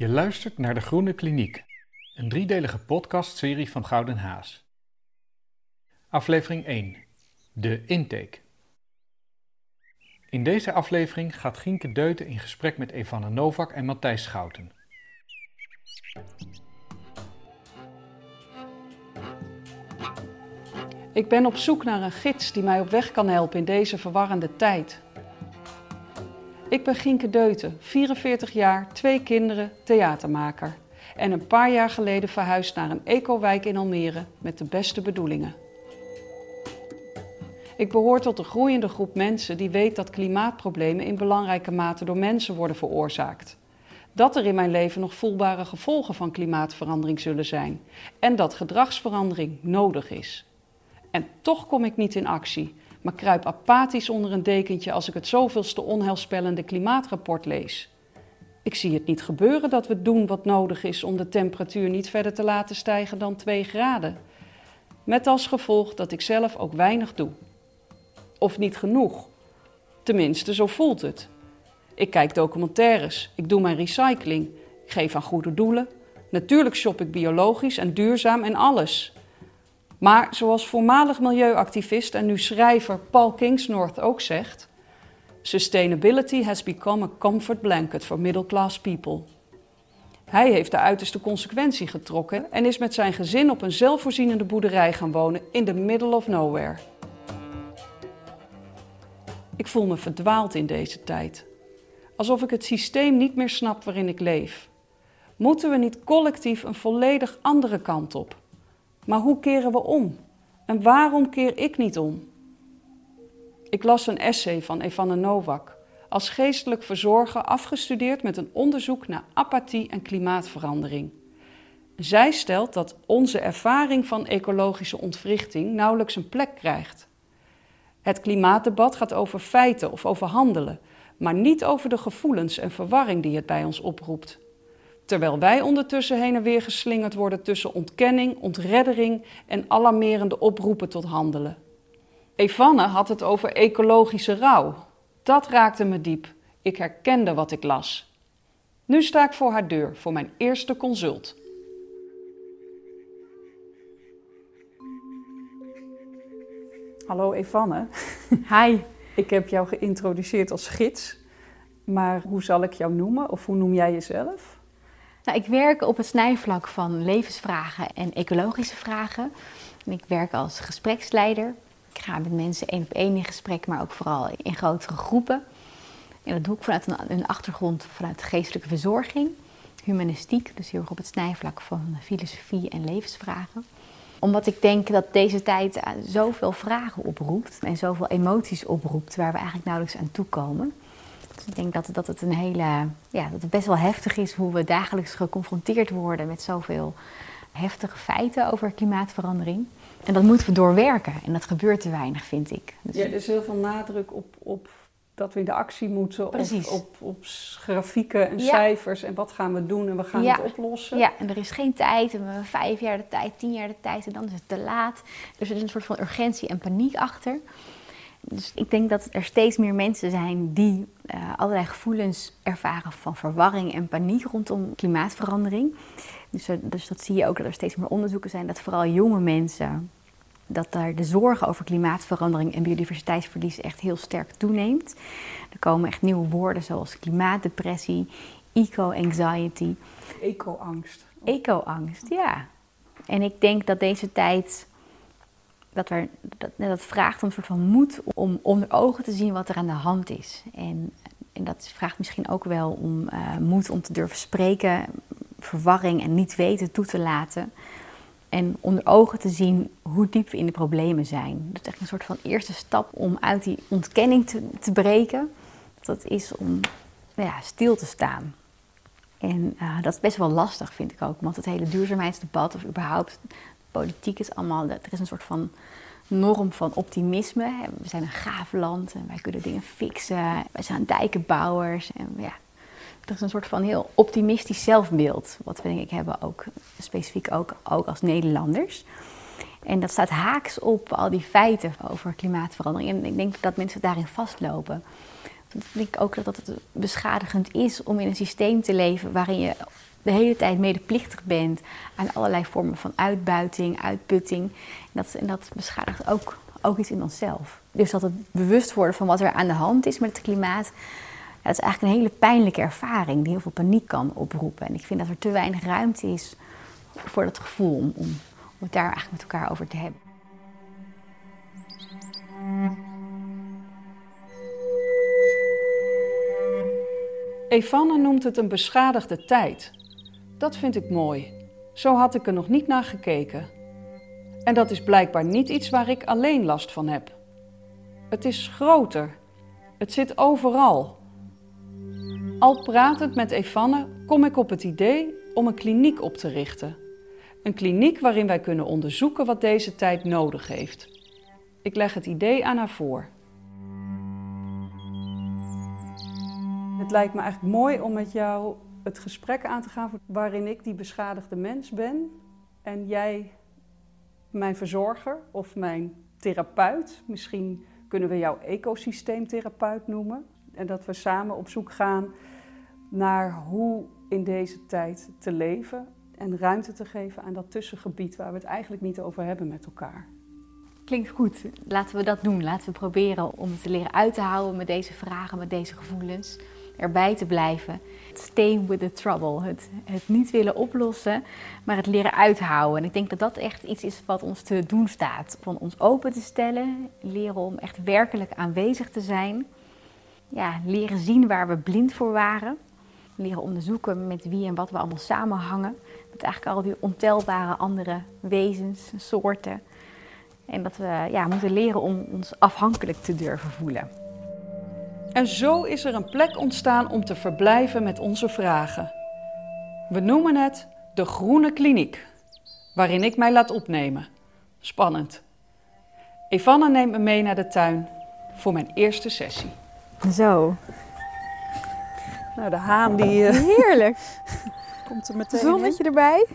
Je luistert naar De Groene Kliniek, een driedelige podcastserie van Gouden Haas. Aflevering 1. De intake. In deze aflevering gaat Gienke Deuten in gesprek met Evanne Novak en Matthijs Schouten. Ik ben op zoek naar een gids die mij op weg kan helpen in deze verwarrende tijd. Ik ben Gienke Deuten, 44 jaar, twee kinderen, theatermaker. En een paar jaar geleden verhuisd naar een ecowijk in Almere met de beste bedoelingen. Ik behoor tot een groeiende groep mensen die weet dat klimaatproblemen in belangrijke mate door mensen worden veroorzaakt. Dat er in mijn leven nog voelbare gevolgen van klimaatverandering zullen zijn en dat gedragsverandering nodig is. En toch kom ik niet in actie, maar kruip apathisch onder een dekentje als ik het zoveelste onheilspellende klimaatrapport lees. Ik zie het niet gebeuren dat we doen wat nodig is om de temperatuur niet verder te laten stijgen dan 2 graden. Met als gevolg dat ik zelf ook weinig doe. Of niet genoeg. Tenminste, zo voelt het. Ik kijk documentaires, ik doe mijn recycling, ik geef aan goede doelen. Natuurlijk shop ik biologisch en duurzaam en alles. Maar zoals voormalig milieuactivist en nu schrijver Paul Kingsnorth ook zegt: Sustainability has become a comfort blanket for middle class people. Hij heeft de uiterste consequentie getrokken en is met zijn gezin op een zelfvoorzienende boerderij gaan wonen in the middle of nowhere. Ik voel me verdwaald in deze tijd. Alsof ik het systeem niet meer snap waarin ik leef. Moeten we niet collectief een volledig andere kant op? Maar hoe keren we om? En waarom keer ik niet om? Ik las een essay van Evanne Novak, als geestelijk verzorger afgestudeerd met een onderzoek naar apathie en klimaatverandering. Zij stelt dat onze ervaring van ecologische ontwrichting nauwelijks een plek krijgt. Het klimaatdebat gaat over feiten of over handelen, maar niet over de gevoelens en verwarring die het bij ons oproept terwijl wij ondertussen heen en weer geslingerd worden tussen ontkenning, ontreddering en alarmerende oproepen tot handelen. Evanne had het over ecologische rouw. Dat raakte me diep. Ik herkende wat ik las. Nu sta ik voor haar deur voor mijn eerste consult. Hallo Evanne. Hi. Ik heb jou geïntroduceerd als gids, maar hoe zal ik jou noemen of hoe noem jij jezelf? Nou, ik werk op het snijvlak van levensvragen en ecologische vragen. En ik werk als gespreksleider. Ik ga met mensen één op één in gesprek, maar ook vooral in grotere groepen. En dat doe ik vanuit een, achtergrond vanuit geestelijke verzorging, humanistiek, dus heel erg op het snijvlak van filosofie en levensvragen. Omdat ik denk dat deze tijd eh, zoveel vragen oproept en zoveel emoties oproept waar we eigenlijk nauwelijks aan toekomen. Dus ik denk dat, dat het een hele, ja, dat het best wel heftig is hoe we dagelijks geconfronteerd worden met zoveel heftige feiten over klimaatverandering. En dat moeten we doorwerken. En dat gebeurt te weinig, vind ik. Dus ja, er is heel veel nadruk op, op dat we in de actie moeten. Precies. Op, op, op grafieken en cijfers. En wat gaan we doen en we gaan het oplossen. Ja, en er is geen tijd. En we hebben vijf jaar de tijd, tien jaar de tijd. En dan is het te laat. Dus er is een soort van urgentie en paniek achter. Dus ik denk dat er steeds meer mensen zijn die uh, allerlei gevoelens ervaren van verwarring en paniek rondom klimaatverandering. Dus, eh, dus dat zie je ook dat er steeds meer onderzoeken zijn dat vooral jonge mensen, dat daar de zorgen over klimaatverandering en biodiversiteitsverlies echt heel sterk toeneemt. Er komen echt nieuwe woorden zoals klimaatdepressie, eco-anxiety. Eco-angst. Eco-angst, ja. En ik denk dat deze tijd dat, er, dat, dat vraagt een soort van moed om onder ogen te zien wat er aan de hand is. En, en dat vraagt misschien ook wel om uh, moed om te durven spreken, verwarring en niet weten toe te laten. En onder ogen te zien hoe diep we in de problemen zijn. Dat is echt een soort van eerste stap om uit die ontkenning te, te breken. Dat is om nou ja, stil te staan. En uh, dat is best wel lastig, vind ik ook. Want het hele duurzaamheidsdebat, of überhaupt politiek is allemaal, er is een soort van norm van optimisme. We zijn een gaaf land en wij kunnen dingen fixen. Wij zijn dijkenbouwers. En ja, er is een soort van heel optimistisch zelfbeeld, wat we denk ik hebben ook, specifiek ook, ook als Nederlanders. En dat staat haaks op al die feiten over klimaatverandering. En ik denk dat mensen daarin vastlopen. Ik denk ook dat het beschadigend is om in een systeem te leven waarin je de hele tijd medeplichtig bent aan allerlei vormen van uitbuiting, uitputting. En dat, en dat beschadigt ook, ook iets in onszelf. Dus dat het bewust worden van wat er aan de hand is met het klimaat, dat is eigenlijk een hele pijnlijke ervaring die heel veel paniek kan oproepen. En ik vind dat er te weinig ruimte is voor dat gevoel om, om, het daar eigenlijk met elkaar over te hebben. Evanne noemt het een beschadigde tijd. Dat vind ik mooi. Zo had ik er nog niet naar gekeken. En dat is blijkbaar niet iets waar ik alleen last van heb. Het is groter. Het zit overal. Al pratend met Evanne kom ik op het idee om een kliniek op te richten. Een kliniek waarin wij kunnen onderzoeken wat deze tijd nodig heeft. Ik leg het idee aan haar voor. Het lijkt me eigenlijk mooi om met jou het gesprek aan te gaan waarin ik die beschadigde mens ben en jij mijn verzorger of mijn therapeut. Misschien kunnen we jou ecosysteemtherapeut noemen. En dat we samen op zoek gaan naar hoe in deze tijd te leven en ruimte te geven aan dat tussengebied waar we het eigenlijk niet over hebben met elkaar. Klinkt goed. Laten we dat doen. Laten we proberen om te leren uit te houden met deze vragen, met deze gevoelens. Erbij te blijven. Stay with the trouble. Het, het niet willen oplossen, maar het leren uithouden. En ik denk dat dat echt iets is wat ons te doen staat. Van ons open te stellen, leren om echt werkelijk aanwezig te zijn. Ja, leren zien waar we blind voor waren. Leren onderzoeken met wie en wat we allemaal samenhangen. Met eigenlijk al die ontelbare andere wezens, soorten. En dat we ja, moeten leren om ons afhankelijk te durven voelen. En zo is er een plek ontstaan om te verblijven met onze vragen. We noemen het de Groene Kliniek, waarin ik mij laat opnemen. Spannend. Evanna neemt me mee naar de tuin voor mijn eerste sessie. Zo. Nou, de haan die... Uh, Heerlijk. komt er meteen Zonnetje erbij.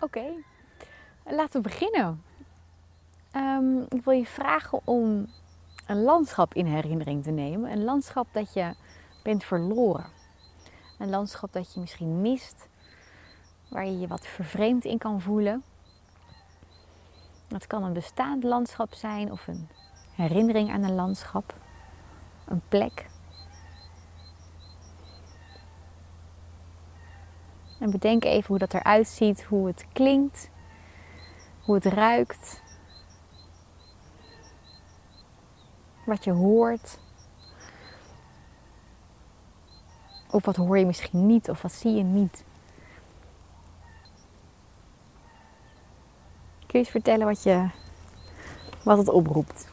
Oké, laten we beginnen. Um, ik wil je vragen om een landschap in herinnering te nemen. Een landschap dat je bent verloren. Een landschap dat je misschien mist, waar je je wat vervreemd in kan voelen. Het kan een bestaand landschap zijn of een herinnering aan een landschap, een plek. En bedenk even hoe dat eruit ziet, hoe het klinkt, hoe het ruikt, wat je hoort. Of wat hoor je misschien niet, of wat zie je niet. Kun je eens vertellen wat, je, wat het oproept?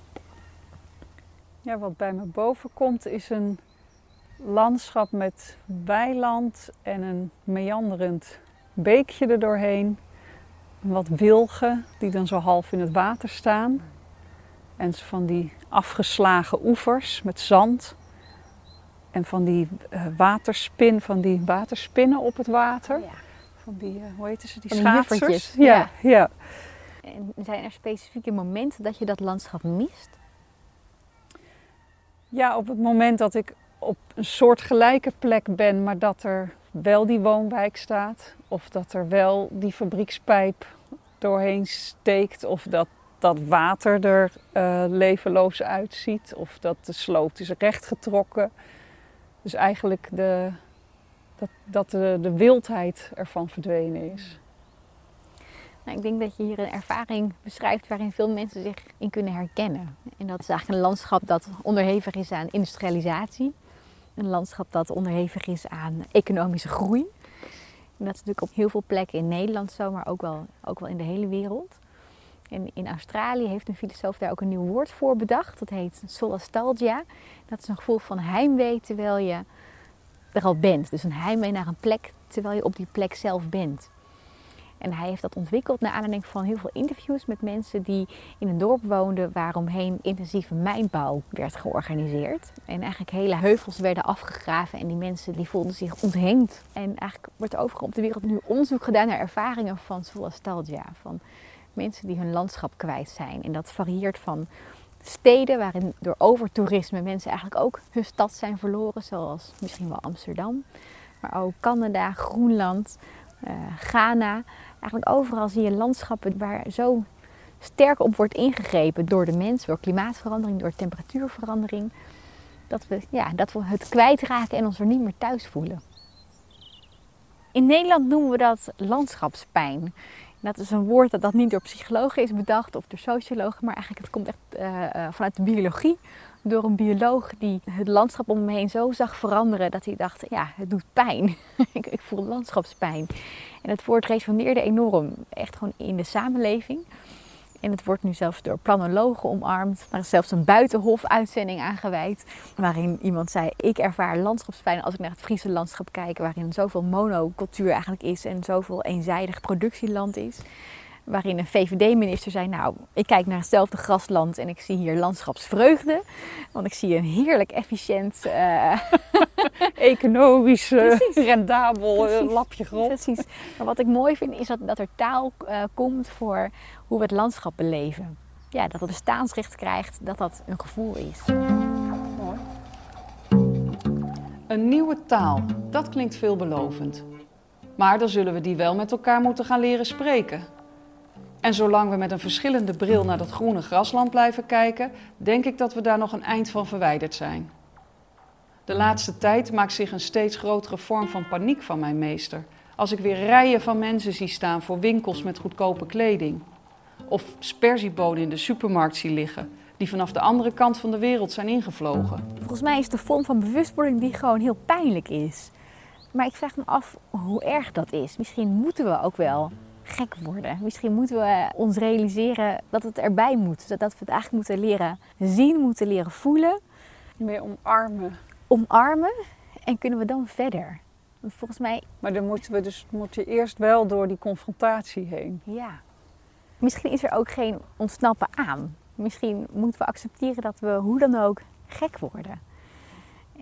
Ja, wat bij me boven komt is een landschap met weiland en een meanderend beekje erdoorheen. Wat wilgen die dan zo half in het water staan. En van die afgeslagen oevers met zand. En van die uh, waterspin, van die waterspinnen op het water. Ja. Van die, uh, hoe heten ze, die Van die schaatsers. juffertjes, Ja, ja. ja. En zijn er specifieke momenten dat je dat landschap mist? Ja, op het moment dat ik op een soortgelijke plek ben, maar dat er wel die woonwijk staat. Of dat er wel die fabriekspijp doorheen steekt. Of dat dat water er eh, levenloos uitziet. Of dat de sloot is rechtgetrokken. Dus eigenlijk de, dat, dat de, de wildheid ervan verdwenen is. Nou, ik denk dat je hier een ervaring beschrijft waarin veel mensen zich in kunnen herkennen. En dat is eigenlijk een landschap dat onderhevig is aan industrialisatie. Een landschap dat onderhevig is aan economische groei. En dat is natuurlijk op heel veel plekken in Nederland zo, maar ook wel, ook wel in de hele wereld. En in Australië heeft een filosoof daar ook een nieuw woord voor bedacht. Dat heet solastalgia. Dat is een gevoel van heimwee terwijl je er al bent. Dus een heimwee naar een plek terwijl je op die plek zelf bent. En hij heeft dat ontwikkeld naar aanleiding van heel veel interviews met mensen die in een dorp woonden waaromheen intensieve mijnbouw werd georganiseerd. En eigenlijk hele heuvels werden afgegraven en die mensen die voelden zich ontheemd. En eigenlijk wordt er overal op de wereld nu onderzoek gedaan naar ervaringen van solastalgia. Van mensen die hun landschap kwijt zijn. En dat varieert van steden waarin door overtoerisme mensen eigenlijk ook hun stad zijn verloren, zoals misschien wel Amsterdam, maar ook Canada, Groenland, uh, Ghana. Eigenlijk overal zie je landschappen waar zo sterk op wordt ingegrepen door de mens, door klimaatverandering, door temperatuurverandering, dat we, ja, dat we het kwijtraken en ons er niet meer thuis voelen. In Nederland noemen we dat landschapspijn. Dat is een woord dat, dat niet door psychologen is bedacht of door sociologen, maar eigenlijk het komt echt uh, vanuit de biologie. Door een bioloog die het landschap om me heen zo zag veranderen dat hij dacht, ja, het doet pijn. ik, ik voel landschapspijn. En het woord resoneerde enorm, echt gewoon in de samenleving. En het wordt nu zelfs door planologen omarmd. Er is zelfs een buitenhof-uitzending aangeweid. Waarin iemand zei: Ik ervaar landschapspijn als ik naar het Friese landschap kijk. Waarin zoveel monocultuur eigenlijk is en zoveel eenzijdig productieland is waarin een VVD-minister zei: Nou, ik kijk naar hetzelfde grasland en ik zie hier landschapsvreugde. Want ik zie een heerlijk efficiënt, uh... economisch, uh, rendabel eh, Precies. lapje grond. Precies. Maar wat ik mooi vind is dat, dat er taal uh, komt voor hoe we het landschap beleven. Ja, dat het bestaansrecht krijgt, dat dat een gevoel is. Mooi. Een nieuwe taal, dat klinkt veelbelovend. Maar dan zullen we die wel met elkaar moeten gaan leren spreken. En zolang we met een verschillende bril naar dat groene grasland blijven kijken, denk ik dat we daar nog een eind van verwijderd zijn. De laatste tijd maakt zich een steeds grotere vorm van paniek van mijn meester. Als ik weer rijen van mensen zie staan voor winkels met goedkope kleding. Of sperziebonen in de supermarkt zie liggen, die vanaf de andere kant van de wereld zijn ingevlogen. Volgens mij is de vorm van bewustwording die gewoon heel pijnlijk is. Maar ik vraag me af hoe erg dat is. Misschien moeten we ook wel gek worden. Misschien moeten we ons realiseren dat het erbij moet. Dat we het eigenlijk moeten leren zien, moeten leren voelen. Meer omarmen. Omarmen en kunnen we dan verder. Want volgens mij. Maar dan moeten we dus moet je eerst wel door die confrontatie heen. Ja. Misschien is er ook geen ontsnappen aan. Misschien moeten we accepteren dat we hoe dan ook gek worden.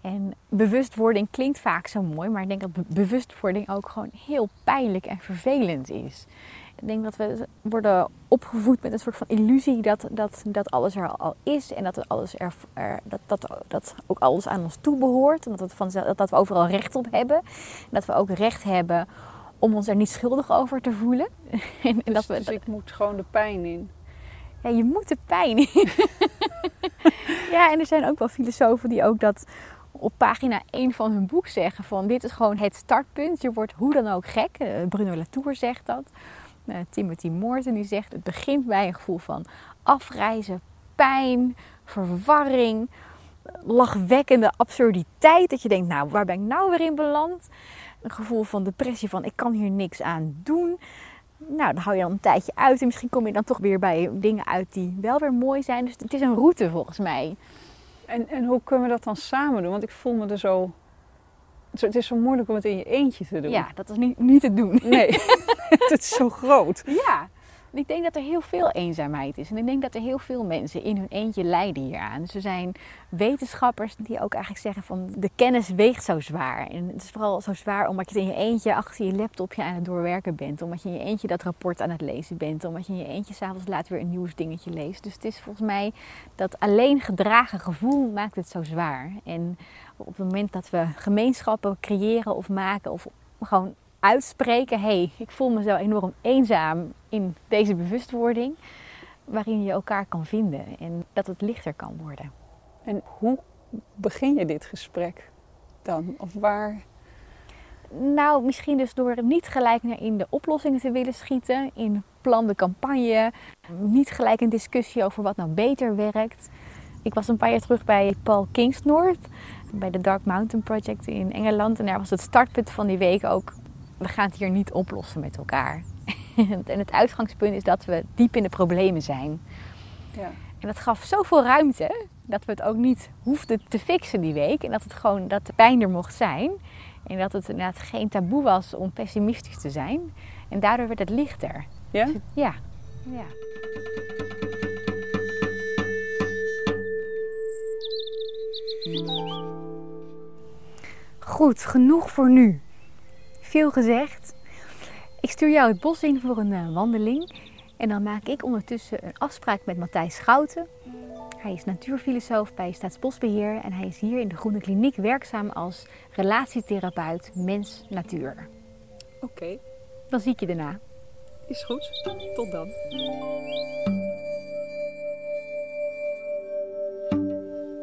En bewustwording klinkt vaak zo mooi, maar ik denk dat bewustwording ook gewoon heel pijnlijk en vervelend is. Ik denk dat we worden opgevoed met een soort van illusie dat, dat, dat alles er al is en dat, alles er, er, dat, dat, dat ook alles aan ons toe behoort. En dat, het van, dat we overal recht op hebben. En dat we ook recht hebben om ons er niet schuldig over te voelen. en, en dat we, dus ik moet gewoon de pijn in. Ja, je moet de pijn in. ja, en er zijn ook wel filosofen die ook dat op pagina 1 van hun boek zeggen van dit is gewoon het startpunt. Je wordt hoe dan ook gek. Bruno Latour zegt dat. Uh, Timothy Morton die zegt het begint bij een gevoel van afreizen, pijn, verwarring, lachwekkende absurditeit. Dat je denkt nou waar ben ik nou weer in beland? Een gevoel van depressie van ik kan hier niks aan doen. Nou, dan hou je dan een tijdje uit en misschien kom je dan toch weer bij dingen uit die wel weer mooi zijn. Dus het is een route volgens mij. En, en hoe kunnen we dat dan samen doen? Want ik voel me er zo. Het is zo moeilijk om het in je eentje te doen. Ja, dat is niet, niet te doen. Nee, het is zo groot. Ja, ik denk dat er heel veel eenzaamheid is. En ik denk dat er heel veel mensen in hun eentje lijden hieraan. Dus er zijn wetenschappers die ook eigenlijk zeggen van de kennis weegt zo zwaar. En het is vooral zo zwaar omdat je in je eentje achter je laptopje aan het doorwerken bent. Omdat je in je eentje dat rapport aan het lezen bent. Omdat je in je eentje s'avonds later weer een nieuwsdingetje leest. Dus het is volgens mij dat alleen gedragen gevoel maakt het zo zwaar. En op het moment dat we gemeenschappen creëren of maken of gewoon uitspreken: hé, hey, ik voel me zo enorm eenzaam in deze bewustwording, waarin je elkaar kan vinden en dat het lichter kan worden. En hoe begin je dit gesprek dan? Of waar? Nou, misschien dus door niet gelijk naar in de oplossingen te willen schieten, in plan de campagne, niet gelijk een discussie over wat nou beter werkt. Ik was een paar jaar terug bij Paul Kingsnorth, bij de Dark Mountain Project in Engeland. En daar was het startpunt van die week ook we gaan het hier niet oplossen met elkaar. en het uitgangspunt is dat we diep in de problemen zijn. Ja. En dat gaf zoveel ruimte dat we het ook niet hoefden te fixen die week. En dat het gewoon dat de pijn er mocht zijn. En dat het inderdaad geen taboe was om pessimistisch te zijn. En daardoor werd het lichter. Ja? Dus, ja. ja. Goed, genoeg voor nu. Veel gezegd. Ik stuur jou het bos in voor een uh, wandeling. En dan maak ik ondertussen een afspraak met Matthijs Schouten. Hij is natuurfilosoof bij Staatsbosbeheer en hij is hier in de Groene Kliniek werkzaam als relatietherapeut mens-natuur. Oké, Dan zie ik je daarna. is goed. Tot dan.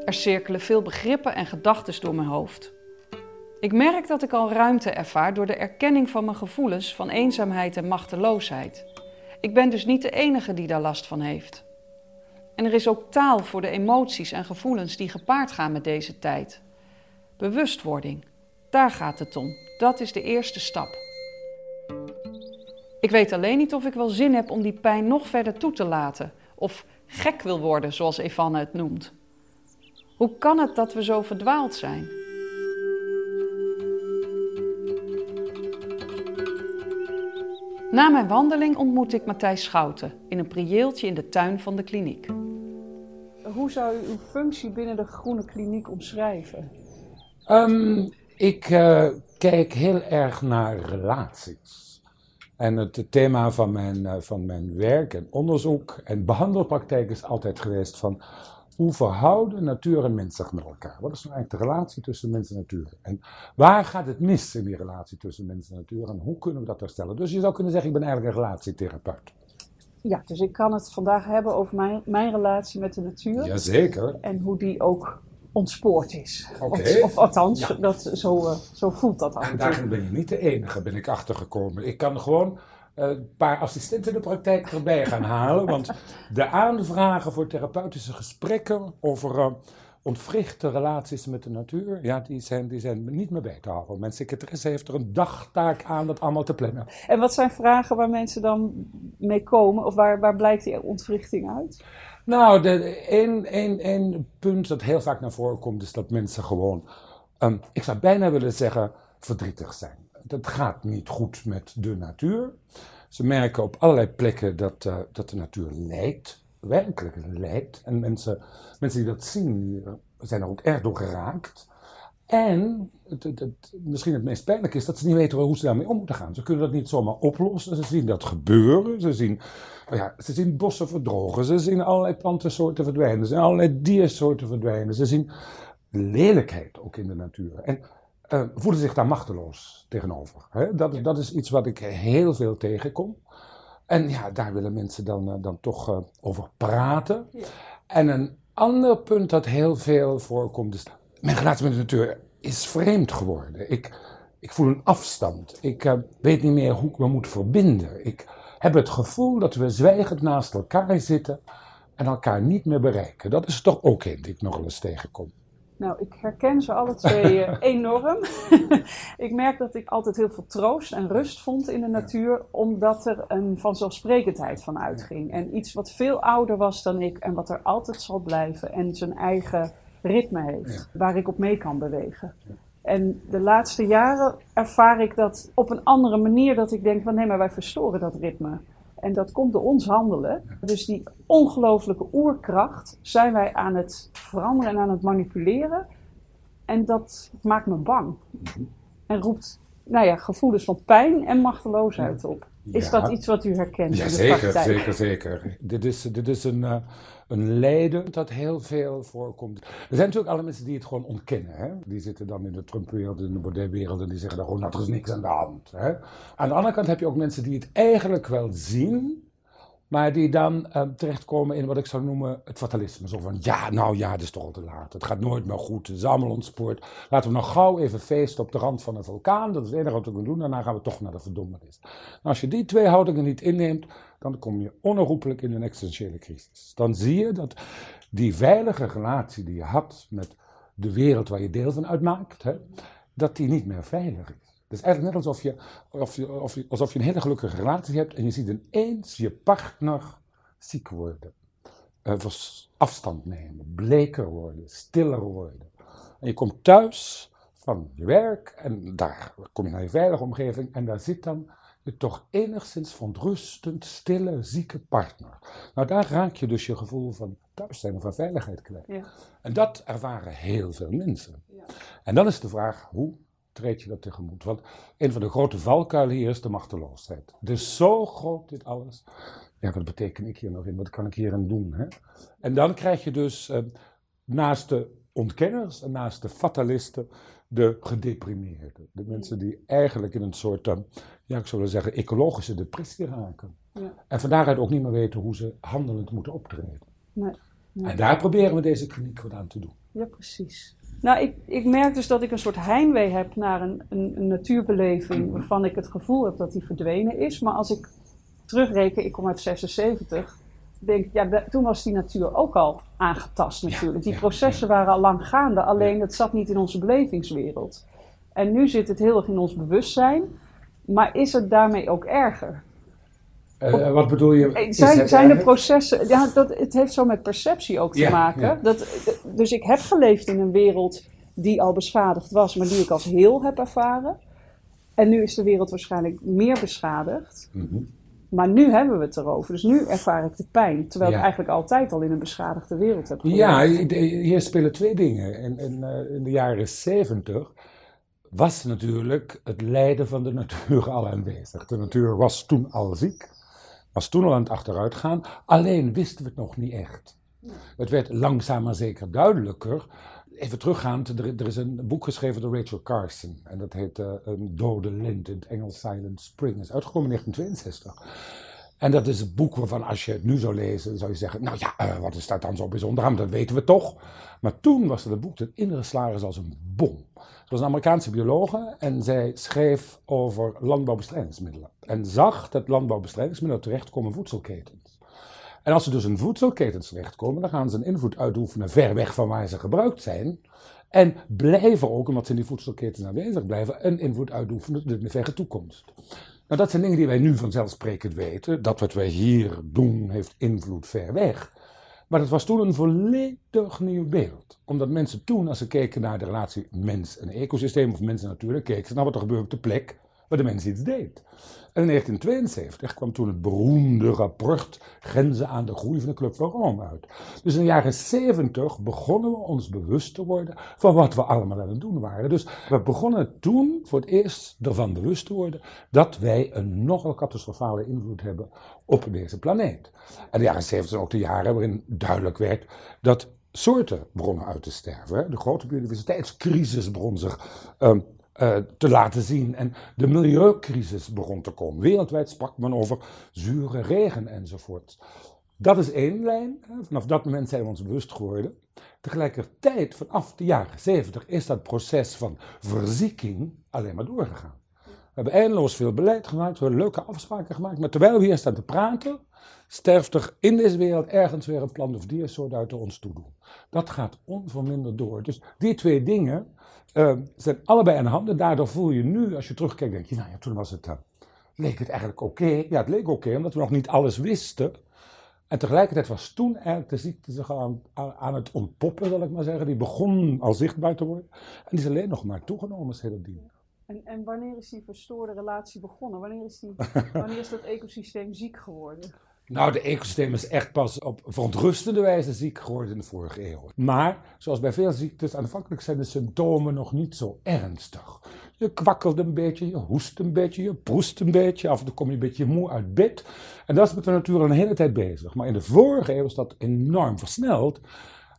Er cirkelen veel begrippen en gedachten door mijn hoofd. Ik merk dat ik al ruimte ervaar door de erkenning van mijn gevoelens van eenzaamheid en machteloosheid. Ik ben dus niet de enige die daar last van heeft. En er is ook taal voor de emoties en gevoelens die gepaard gaan met deze tijd. Bewustwording, daar gaat het om. Dat is de eerste stap. Ik weet alleen niet of ik wel zin heb om die pijn nog verder toe te laten, of gek wil worden, zoals Evanne het noemt. Hoe kan het dat we zo verdwaald zijn? Na mijn wandeling ontmoet ik Matthijs Schouten in een prieeltje in de tuin van de kliniek. Hoe zou u uw functie binnen de Groene Kliniek omschrijven? Ehm, ik eh, kijk heel erg naar relaties. En het thema van mijn, eh, van mijn werk en onderzoek en behandelpraktijk is altijd geweest van hoe verhouden natuur en mens zich met elkaar? Wat is nou eigenlijk de relatie tussen mens en natuur? En waar gaat het mis in die relatie tussen mens en natuur en hoe kunnen we dat herstellen? Dus je zou kunnen zeggen, ik ben eigenlijk een relatietherapeut. Ja, dus ik kan het vandaag hebben over mijn, mijn relatie met de natuur Jazeker. en hoe die ook ontspoord is. Oké. Of, of althans, Ja. dat, zo, eh, zo voelt dat af En daarin ben je niet de enige, ben ik achtergekomen. Ik kan gewoon een paar assistenten in de praktijk erbij gaan halen. Want de aanvragen voor therapeutische gesprekken over eh, ontwrichte relaties met de natuur, ja, die zijn, die zijn niet meer bij te houden. Mijn secretaresse heeft er een dagtaak aan dat allemaal te plannen. En wat zijn vragen waar mensen dan mee komen? Of waar, waar blijkt die ontwrichting uit? Nou, de, één punt dat heel vaak naar voren komt, is dat mensen gewoon, ehm, ik zou bijna willen zeggen, verdrietig zijn. Het gaat niet goed met de natuur. Ze merken op allerlei plekken dat, eh, dat de natuur lijdt, werkelijk lijdt. En mensen, mensen die dat zien, eh, zijn er ook erg door geraakt. En het, misschien het meest pijnlijk is dat ze niet weten hoe ze daarmee om moeten gaan. Ze kunnen dat niet zomaar oplossen. Ze zien dat gebeuren. Ze zien, nou ja, ze zien bossen verdrogen. Ze zien allerlei plantensoorten verdwijnen. Ze zien allerlei diersoorten verdwijnen. Ze zien lelijkheid ook in de natuur. En eh, voelen zich daar machteloos tegenover. Hè? Dat, dat is iets wat ik heel veel tegenkom. En ja, daar willen mensen dan, eh, dan toch eh, over praten. En een ander punt dat heel veel voorkomt is... Mijn relatie met de natuur is vreemd geworden. Ik, ik voel een afstand. Ik weet niet meer hoe ik me moet verbinden. Ik heb het gevoel dat we zwijgend naast elkaar zitten... en elkaar niet meer bereiken. Dat is toch ook een die ik nog wel eens tegenkom. Nou, ik herken ze alle twee eh, enorm. ik merk dat ik altijd heel veel troost en rust vond in de natuur, omdat er een vanzelfsprekendheid van uitging. En iets wat veel ouder was dan ik en wat er altijd zal blijven en zijn eigen ritme heeft, waar ik op mee kan bewegen. En de laatste jaren ervaar ik dat op een andere manier, dat ik denk van nee, maar wij verstoren dat ritme. En dat komt door ons handelen. Dus die ongelooflijke oerkracht zijn wij aan het veranderen en aan het manipuleren. En dat maakt me bang. En roept nou ja, gevoelens van pijn en machteloosheid op. Is Ja. dat iets wat u herkent in Ja, de zeker, praktijk? zeker, zeker. Dit is, dit is een, eh, een lijden dat heel veel voorkomt. Er zijn natuurlijk alle mensen die het gewoon ontkennen. Hè? Die zitten dan in de Trump-wereld, in de Baudet-wereld en die zeggen dan gewoon, nou, er is niks aan de hand. Hè? Aan de andere kant heb je ook mensen die het eigenlijk wel zien, maar die dan eh, terechtkomen in wat ik zou noemen het fatalisme. Zo van, ja, nou ja, het is toch al te laat. Het gaat nooit meer goed. Het is allemaal ontspoord. Laten we nog gauw even feesten op de rand van een vulkaan. Dat is het enige wat we kunnen doen. Daarna gaan we toch naar de verdommenis. Als je die twee houdingen niet inneemt, dan kom je onherroepelijk in een existentiële crisis. Dan zie je dat die veilige relatie die je had met de wereld waar je deel van uitmaakt, hè, dat die niet meer veilig is. Het is eigenlijk net alsof je, of je, of je, alsof je een hele gelukkige relatie hebt en je ziet ineens je partner ziek worden. Vers- afstand nemen, bleker worden, stiller worden. En je komt thuis van je werk en daar kom je naar je veilige omgeving en daar zit dan je toch enigszins verontrustend, stille, zieke partner. Nou, daar raak je dus je gevoel van thuis zijn of van veiligheid kwijt. Ja. En dat ervaren heel veel mensen. En dan is de vraag, hoe treed je dat tegemoet? Want een van de grote valkuilen hier is de machteloosheid. Is zo groot dit alles. ja, wat betekent ik hier nog in? Wat kan ik hier aan doen? Hè? En dan krijg je dus eh, naast de ontkenners en naast de fatalisten de gedeprimeerden. De mensen die eigenlijk in een soort, uh, ja, ik zou willen zeggen, ecologische depressie raken. Ja. En van daaruit ook niet meer weten hoe ze handelend moeten optreden. Nee, nee. En daar proberen we deze kliniek wat aan te doen. Ja, precies. Nou, ik, ik merk dus dat ik een soort heimwee heb naar een, een, een natuurbeleving waarvan ik het gevoel heb dat die verdwenen is. Maar als ik terugreken, ik kom uit 76, denk ja, toen was die natuur ook al aangetast natuurlijk. die processen waren al lang gaande, alleen het zat niet in onze belevingswereld. En nu zit het heel erg in ons bewustzijn, maar is het daarmee ook erger? Uh, wat bedoel je? Eh, zijn, zijn de processen, ja, dat, het heeft zo met perceptie ook te maken. Dat, dus ik heb geleefd in een wereld die al beschadigd was, maar die ik als heel heb ervaren. En nu is de wereld waarschijnlijk meer beschadigd. Mm maar nu hebben we het erover. Dus nu ervaar ik de pijn. Terwijl ik eigenlijk altijd al in een beschadigde wereld heb geleefd. Ja, hier spelen twee dingen. In, in, eh, in de jaren zeventig was natuurlijk het lijden van de natuur al aanwezig. De natuur was toen al ziek. Was toen al aan het achteruitgaan. Alleen wisten we het nog niet echt. Het werd langzaam maar zeker duidelijker even teruggaand, er, er, is een boek geschreven door Rachel Carson. En dat heet uh, Een dode lint in het Engels Silent Spring. Is uitgekomen in 1962. En dat is een boek waarvan als je het nu zou lezen, zou je zeggen, nou ja, uh, wat is dat dan zo bijzonder aan? Dat weten we toch. Maar toen was het boek dat ingeslagen is als een bom. Ze was een Amerikaanse biologe en zij schreef over landbouwbestrijdingsmiddelen. En zag dat landbouwbestrijdingsmiddelen terechtkomen in voedselketens. En als ze dus in voedselketens terechtkomen, dan gaan ze een invloed uitoefenen ver weg van waar ze gebruikt zijn. En blijven ook, omdat ze in die voedselketens aanwezig blijven, een invloed uitoefenen in de verre toekomst. Nou, dat zijn dingen die wij nu vanzelfsprekend weten. Dat wat wij hier doen heeft invloed ver weg. Maar dat was toen een volledig nieuw beeld. Omdat mensen toen, als ze keken naar de relatie mens en ecosysteem, of mens en natuur, keken ze naar wat er gebeurt op de plek waar de mens iets deed. En in 1972 kwam toen het beroemde rapport Grenzen aan de groei van de Club van Rome uit. Dus in de jaren 70 begonnen we ons bewust te worden van wat we allemaal aan het doen waren. Dus we begonnen toen voor het eerst ervan bewust te worden dat wij een nogal catastrofale invloed hebben op deze planeet. En de jaren 70 zijn ook de jaren waarin duidelijk werd dat soorten begonnen uit te sterven. De grote biodiversiteitscrisis begon zich um, uh, te laten zien. En de milieucrisis begon te komen. Wereldwijd sprak men over zure regen enzovoort. Dat is één lijn. Vanaf dat moment zijn we ons bewust geworden. Tegelijkertijd, vanaf de jaren 70, is dat proces van verzieking alleen maar doorgegaan. We hebben eindeloos veel beleid gemaakt, we hebben leuke afspraken gemaakt. Maar terwijl we hier staan te praten, sterft er in deze wereld ergens weer een plant of diersoort uit de ons toe doen. Dat gaat onverminderd door. Dus die twee dingen uh, zijn allebei aan de hand. En daardoor voel je nu, als je terugkijkt, denk je, nou ja, toen was het, uh, leek het eigenlijk oké. Ja, het leek oké, omdat we nog niet alles wisten. En tegelijkertijd was toen eigenlijk de ziekte zich aan, aan, het ontpoppen, zal ik maar zeggen. Die begon al zichtbaar te worden. En die is alleen nog maar toegenomen sindsdien. En, en wanneer is die verstoorde relatie begonnen? Wanneer is, die, wanneer is dat ecosysteem ziek geworden? Nou, de ecosysteem is echt pas op verontrustende wijze ziek geworden in de vorige eeuw. Maar, zoals bij veel ziektes, aanvankelijk zijn de symptomen nog niet zo ernstig. Je kwakkelt een beetje, je hoest een beetje, je proest een beetje, af en toe kom je een beetje moe uit bed. En dat is met de natuur een hele tijd bezig. Maar in de vorige eeuw is dat enorm versneld.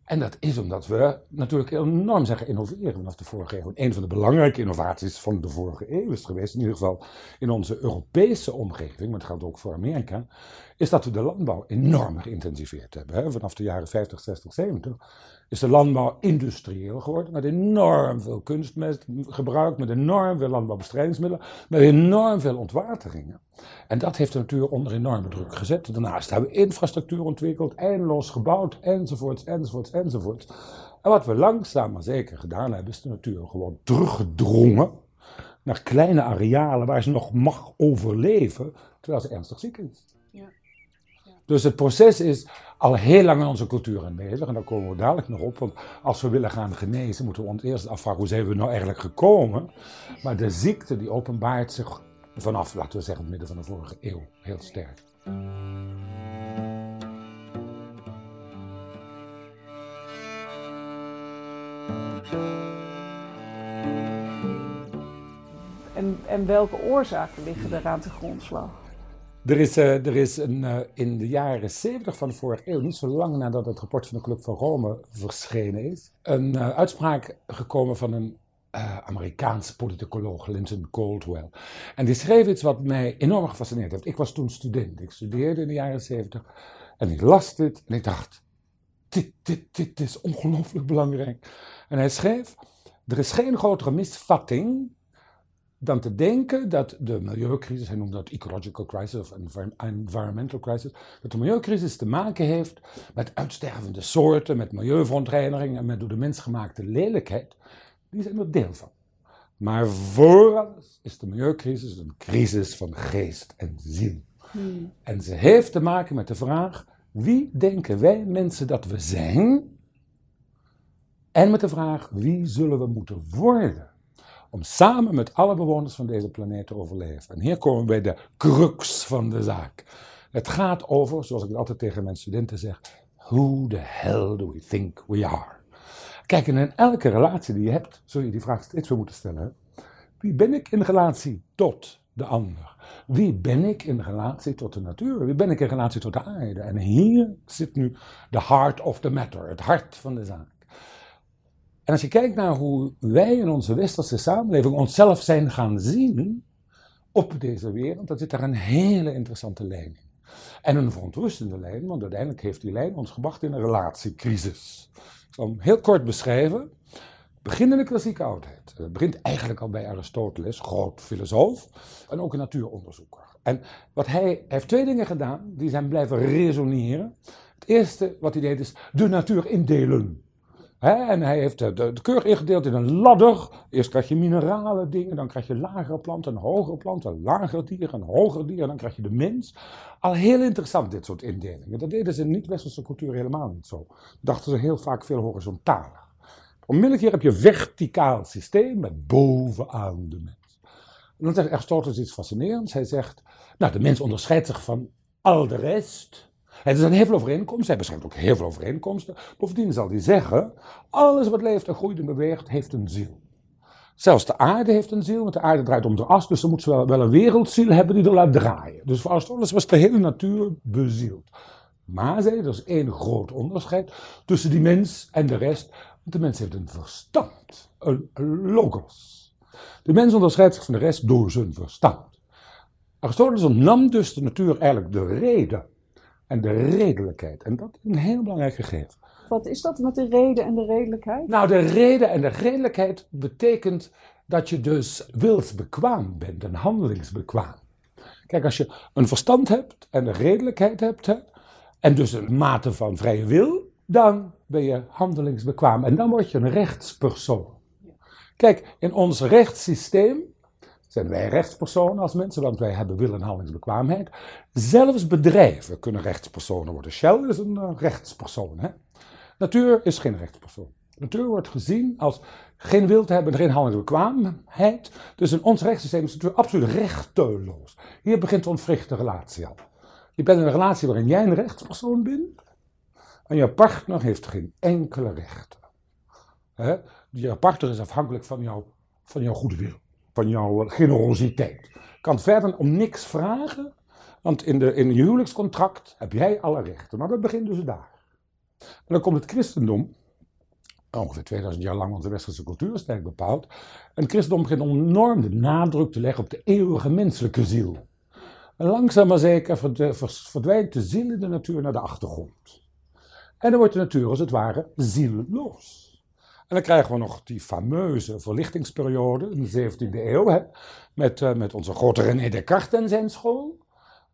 En dat is omdat we natuurlijk enorm zijn innoveren vanaf de vorige eeuw. een van de belangrijke innovaties van de vorige eeuw is geweest, in ieder geval in onze Europese omgeving, maar het geldt ook voor Amerika, is dat we de landbouw enorm geïntensiveerd hebben. Vanaf de jaren 50, 60, 70 is de landbouw industrieel geworden, met enorm veel kunstmest gebruikt, met enorm veel landbouwbestrijdingsmiddelen, met enorm veel ontwateringen. En dat heeft de natuur onder enorme druk gezet. Daarnaast hebben we infrastructuur ontwikkeld, eindeloos gebouwd, enzovoorts, enzovoorts, enzovoorts. En wat we langzaam maar zeker gedaan hebben, is de natuur gewoon teruggedrongen naar kleine arealen waar ze nog mag overleven, terwijl ze ernstig ziek is. Dus het proces is al heel lang in onze cultuur aanwezig. En daar komen we dadelijk nog op. Want als we willen gaan genezen, moeten we ons eerst afvragen hoe zijn we nou eigenlijk gekomen. Maar de ziekte die openbaart zich vanaf, laten we zeggen, het midden van de vorige eeuw heel sterk. En, en welke oorzaken liggen er aan de grondslag? Er is, uh, er is een, uh, in de jaren 70 van de vorige eeuw, niet zo lang nadat het rapport van de Club van Rome verschenen is, een uh, uitspraak gekomen van een Amerikaanse politicoloog, Linton Caldwell. En die schreef iets wat mij enorm gefascineerd heeft. Ik was toen student, ik studeerde in de jaren 70 en ik las dit en ik dacht, dit, dit, dit is ongelooflijk belangrijk. En hij schreef, er is geen grotere misvatting dan te denken dat de milieucrisis, hij noemt dat ecological crisis of environmental crisis, dat de milieucrisis te maken heeft met uitstervende soorten, met milieuverontreiniging en met door de mens gemaakte lelijkheid. Die zijn er deel van. Maar voor alles is de milieucrisis een crisis van geest en ziel. Hmm. En ze heeft te maken met de vraag: wie denken wij mensen dat we zijn? En met de vraag: wie zullen we moeten worden? Om samen met alle bewoners van deze planeet te overleven. En hier komen we bij de crux van de zaak. Het gaat over, zoals ik altijd tegen mijn studenten zeg, who the hell do we think we are? Kijk, en in elke relatie die je hebt, zul je die vraag steeds weer moeten stellen. Wie ben ik in relatie tot de ander? Wie ben ik in relatie tot de natuur? Wie ben ik in relatie tot de aarde? En hier zit nu de heart of the matter, het hart van de zaak. En als je kijkt naar hoe wij in onze westerse samenleving onszelf zijn gaan zien op deze wereld, dan zit daar een hele interessante lijn in. En een verontrustende lijn, want uiteindelijk heeft die lijn ons gebracht in een relatiecrisis. Ik zal hem heel kort beschrijven. Begin in de klassieke oudheid. Het begint eigenlijk al bij Aristoteles, groot filosoof en ook een natuuronderzoeker. En wat hij heeft twee dingen gedaan, die zijn blijven resoneren. Het eerste wat hij deed is de natuur indelen en hij heeft de, keurig ingedeeld in een ladder. Eerst krijg je minerale dingen, dan krijg je lagere planten, hogere planten, lagere dieren, hogere dieren, dan krijg je de mens. Al heel interessant dit soort indelingen. Dat deden ze in niet-westerse cultuur helemaal niet zo. Dachten ze heel vaak veel horizontaler. Onmiddellijk hier heb je een verticaal systeem met bovenaan de mens. En dan zegt Aristoteles iets fascinerends. Hij zegt, nou de mens onderscheidt zich van al de rest er zijn heel veel overeenkomsten, hij beschrijft ook heel veel overeenkomsten. Bovendien zal hij zeggen, alles wat leeft en groeit en beweegt, heeft een ziel. Zelfs de aarde heeft een ziel, want de aarde draait om de as, dus dan moet ze wel, wel een wereldziel hebben die er laat draaien. Dus voor Aristoteles was de hele natuur bezield. Maar, zei er is één groot onderscheid tussen die mens en de rest. Want de mens heeft een verstand, een logos. De mens onderscheidt zich van de rest door zijn verstand. Aristoteles ontnam dus de natuur eigenlijk de reden en de redelijkheid. En dat is een heel belangrijk gegeven. Wat is dat met de reden en de redelijkheid? Nou, de reden en de redelijkheid betekent dat je dus wilsbekwaam bent en handelingsbekwaam. Kijk, als je een verstand hebt en de redelijkheid hebt, hè, en dus een mate van vrije wil, dan ben je handelingsbekwaam en dan word je een rechtspersoon. Kijk, in ons rechtssysteem zijn wij rechtspersonen als mensen, want wij hebben wil en handelingsbekwaamheid. Zelfs bedrijven kunnen rechtspersonen worden. Shell is een uh, rechtspersoon. Hè? Natuur is geen rechtspersoon. Natuur wordt gezien als geen wil te hebben en geen handelingsbekwaamheid. Dus in ons rechtssysteem is natuur absoluut rechteloos. Hier begint de ontwrichte relatie al. Je bent in een relatie waarin jij een rechtspersoon bent. En je partner heeft geen enkele rechten. Je partner is afhankelijk van, jou, van jouw goede wil van jouw generositeit. Kan verder om niks vragen, want in, de, in je huwelijkscontract heb jij alle rechten. Maar dat begint dus daar. En dan komt het christendom, ongeveer 2000 jaar lang onze westerse cultuur sterk bepaald. En het christendom begint enorm de nadruk te leggen op de eeuwige menselijke ziel. En langzaam maar zeker verdwijnt de ziel in de natuur naar de achtergrond. En dan wordt de natuur als het ware zielloos. En dan krijgen we nog die fameuze verlichtingsperiode in de 17e eeuw, hè, met, uh, met onze grote René Descartes en zijn school.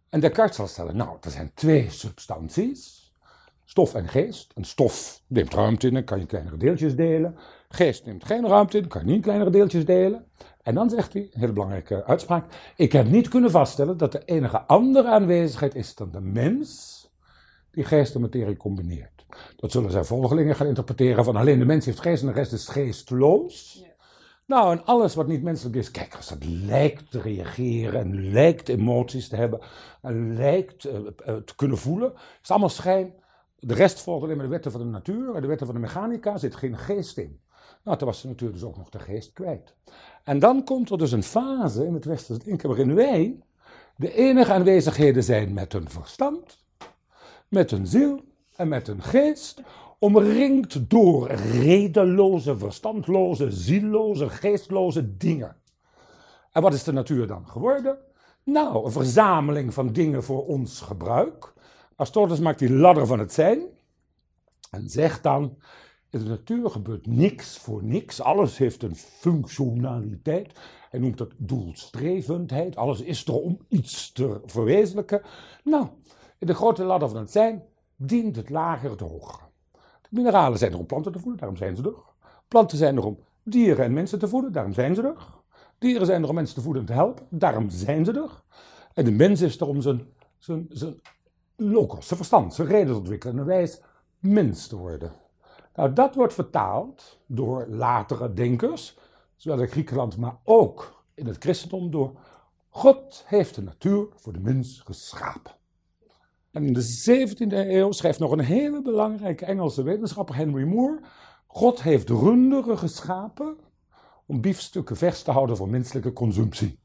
En Descartes zal stellen, nou, er zijn twee substanties, stof en geest. En stof neemt ruimte in, dan kan je kleinere deeltjes delen. Geest neemt geen ruimte in, kan je niet kleinere deeltjes delen. En dan zegt hij, een hele belangrijke uitspraak, ik heb niet kunnen vaststellen dat er enige andere aanwezigheid is dan de mens die geest en materie combineert. Dat zullen zijn volgelingen gaan interpreteren van alleen de mens heeft geest en de rest is geestloos. Nou, en alles wat niet menselijk is, kijk, als dat lijkt te reageren en lijkt emoties te hebben en lijkt uh, te kunnen voelen, is allemaal schijn. De rest volgt alleen maar de wetten van de natuur en de wetten van de mechanica zit geen geest in. Nou, toen was de natuur dus ook nog de geest kwijt. En dan komt er dus een fase in het westerse denken waarin wij de enige aanwezigheden zijn met hun verstand, met hun ziel en met hun geest, omringd door redeloze, verstandloze, zielloze, geestloze dingen. En wat is de natuur dan geworden? Nou, een verzameling van dingen voor ons gebruik. Aristoteles maakt die ladder van het zijn en zegt dan: in de natuur gebeurt niks voor niks, alles heeft een functionaliteit. Hij noemt dat doelstrevendheid, alles is er om iets te verwezenlijken. Nou, de grote ladder van het zijn dient het lager het hogere. De mineralen zijn er om planten te voeden, daarom zijn ze er. Planten zijn er om dieren en mensen te voeden, daarom zijn ze er. Dieren zijn er om mensen te voeden en te helpen, daarom zijn ze er. En de mens is er om zijn, zijn, zijn logos, zijn verstand, zijn reden te ontwikkelen en een wijs mens te worden. Nou, dat wordt vertaald door latere denkers, zowel in Griekenland, maar ook in het christendom, door God heeft de natuur voor de mens geschapen. En in de 17e eeuw schrijft nog een hele belangrijke Engelse wetenschapper, Henry Moore, God heeft runderen geschapen om biefstukken vers te houden voor menselijke consumptie.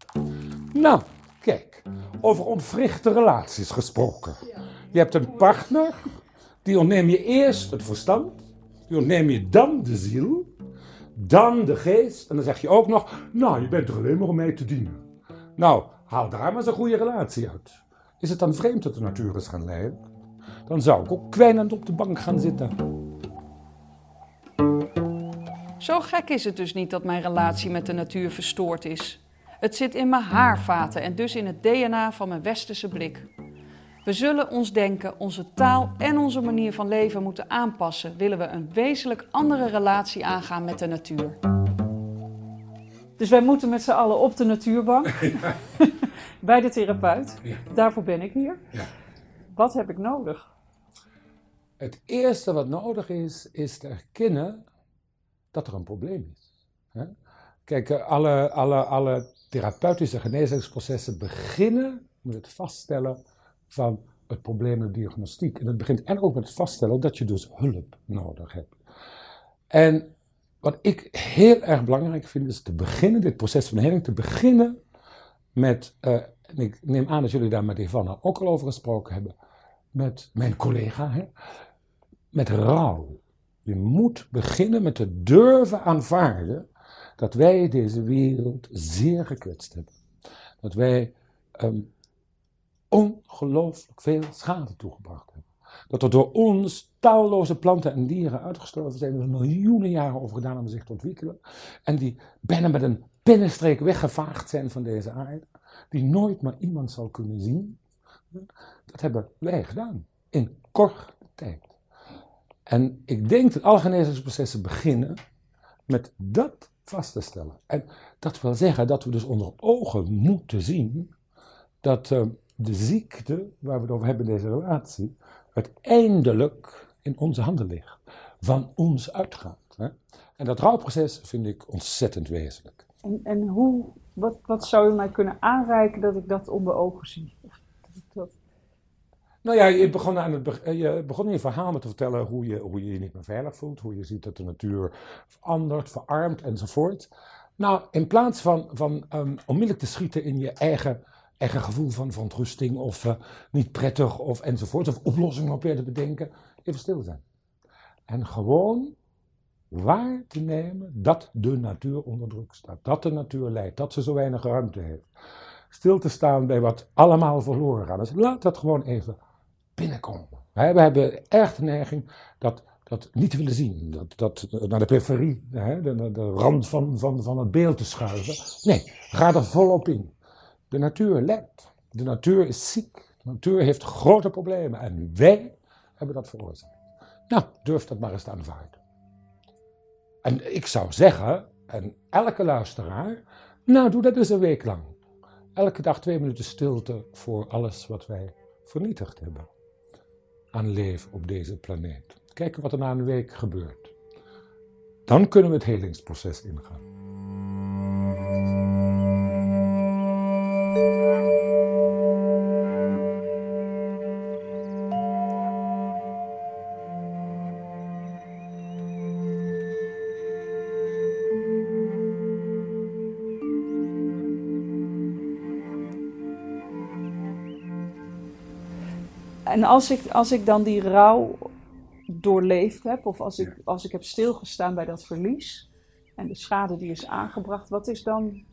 Nou, kijk, over ontwrichte relaties gesproken. Je hebt een partner, die ontneem je eerst het verstand, die ontneem je dan de ziel, dan de geest, en dan zeg je ook nog, nou, je bent er alleen maar om mij te dienen. Nou, haal daar maar eens een goede relatie uit. Is het dan vreemd dat de natuur is gaan leiden? Dan zou ik ook kwijnend op de bank gaan zitten. Zo gek is het dus niet dat mijn relatie met de natuur verstoord is. Het zit in mijn haarvaten en dus in het DNA van mijn westerse blik. We zullen ons denken, onze taal en onze manier van leven moeten aanpassen, willen we een wezenlijk andere relatie aangaan met de natuur. Dus wij moeten met z'n allen op de natuurbank bij de therapeut. Ja. Daarvoor ben ik hier. Ja. Wat heb ik nodig? Het eerste wat nodig is, is te erkennen dat er een probleem is. Kijk, eh, alle, alle, alle therapeutische genezingsprocessen beginnen met het vaststellen van het probleem en de diagnostiek. En het begint eigenlijk ook met het vaststellen dat je dus hulp nodig hebt. En wat ik heel erg belangrijk vind, is te beginnen, dit proces van heling, te beginnen met, eh, en ik neem aan dat jullie daar met Ivana ook al over gesproken hebben, met mijn collega, hè, met rouw. Je moet beginnen met te durven aanvaarden dat wij deze wereld zeer gekwetst hebben. Dat wij ehm, ongelooflijk veel schade toegebracht hebben. Dat er door ons talloze planten en dieren uitgestorven zijn, er miljoenen jaren over gedaan om zich te ontwikkelen. En die bijna met een pennenstreek weggevaagd zijn van deze aarde. Die nooit maar iemand zal kunnen zien. Dat hebben wij gedaan. In korte tijd. En ik denk dat alle genezingsprocessen beginnen met dat vast te stellen. En dat wil zeggen dat we dus onder ogen moeten zien dat uh, de ziekte waar we het over hebben in deze relatie uiteindelijk in onze handen ligt. Van ons uitgaat. Hè? En dat rouwproces vind ik ontzettend wezenlijk. En, en hoe, wat, wat zou je mij kunnen aanreiken dat ik dat onder ogen zie? Dat. Nou ja, je begon, aan het, be- je begon in je verhaal met te vertellen hoe je, hoe je je niet meer veilig voelt. Hoe je ziet dat de natuur verandert, verarmt enzovoort. Nou, in plaats van, van um, onmiddellijk te schieten in je eigen, eigen gevoel van verontrusting of uh, niet prettig of enzovoort. Of oplossingen op te bedenken. Even stil zijn. En gewoon waar te nemen dat de natuur onder druk staat. Dat de natuur leidt. Dat ze zo weinig ruimte heeft. Stil te staan bij wat allemaal verloren gaat. Dus laat dat gewoon even binnenkomen. We hebben echt de neiging dat, dat niet te willen zien. Dat, dat naar de periferie, hè, de, de rand van, van, van het beeld te schuiven. Nee, ga er volop in. De natuur lijdt. De natuur is ziek. De natuur heeft grote problemen. En wij hebben dat veroorzaakt. Nou, durf dat maar eens te aanvaarden. En ik zou zeggen, en elke luisteraar, nou doe dat eens een week lang. Elke dag twee minuten stilte voor alles wat wij vernietigd hebben aan leven op deze planeet. Kijken wat er na een week gebeurt. Dan kunnen we het helingsproces ingaan. En als ik, als ik dan die rouw doorleefd heb, of als ik, als ik heb stilgestaan bij dat verlies en de schade die is aangebracht, wat is dan,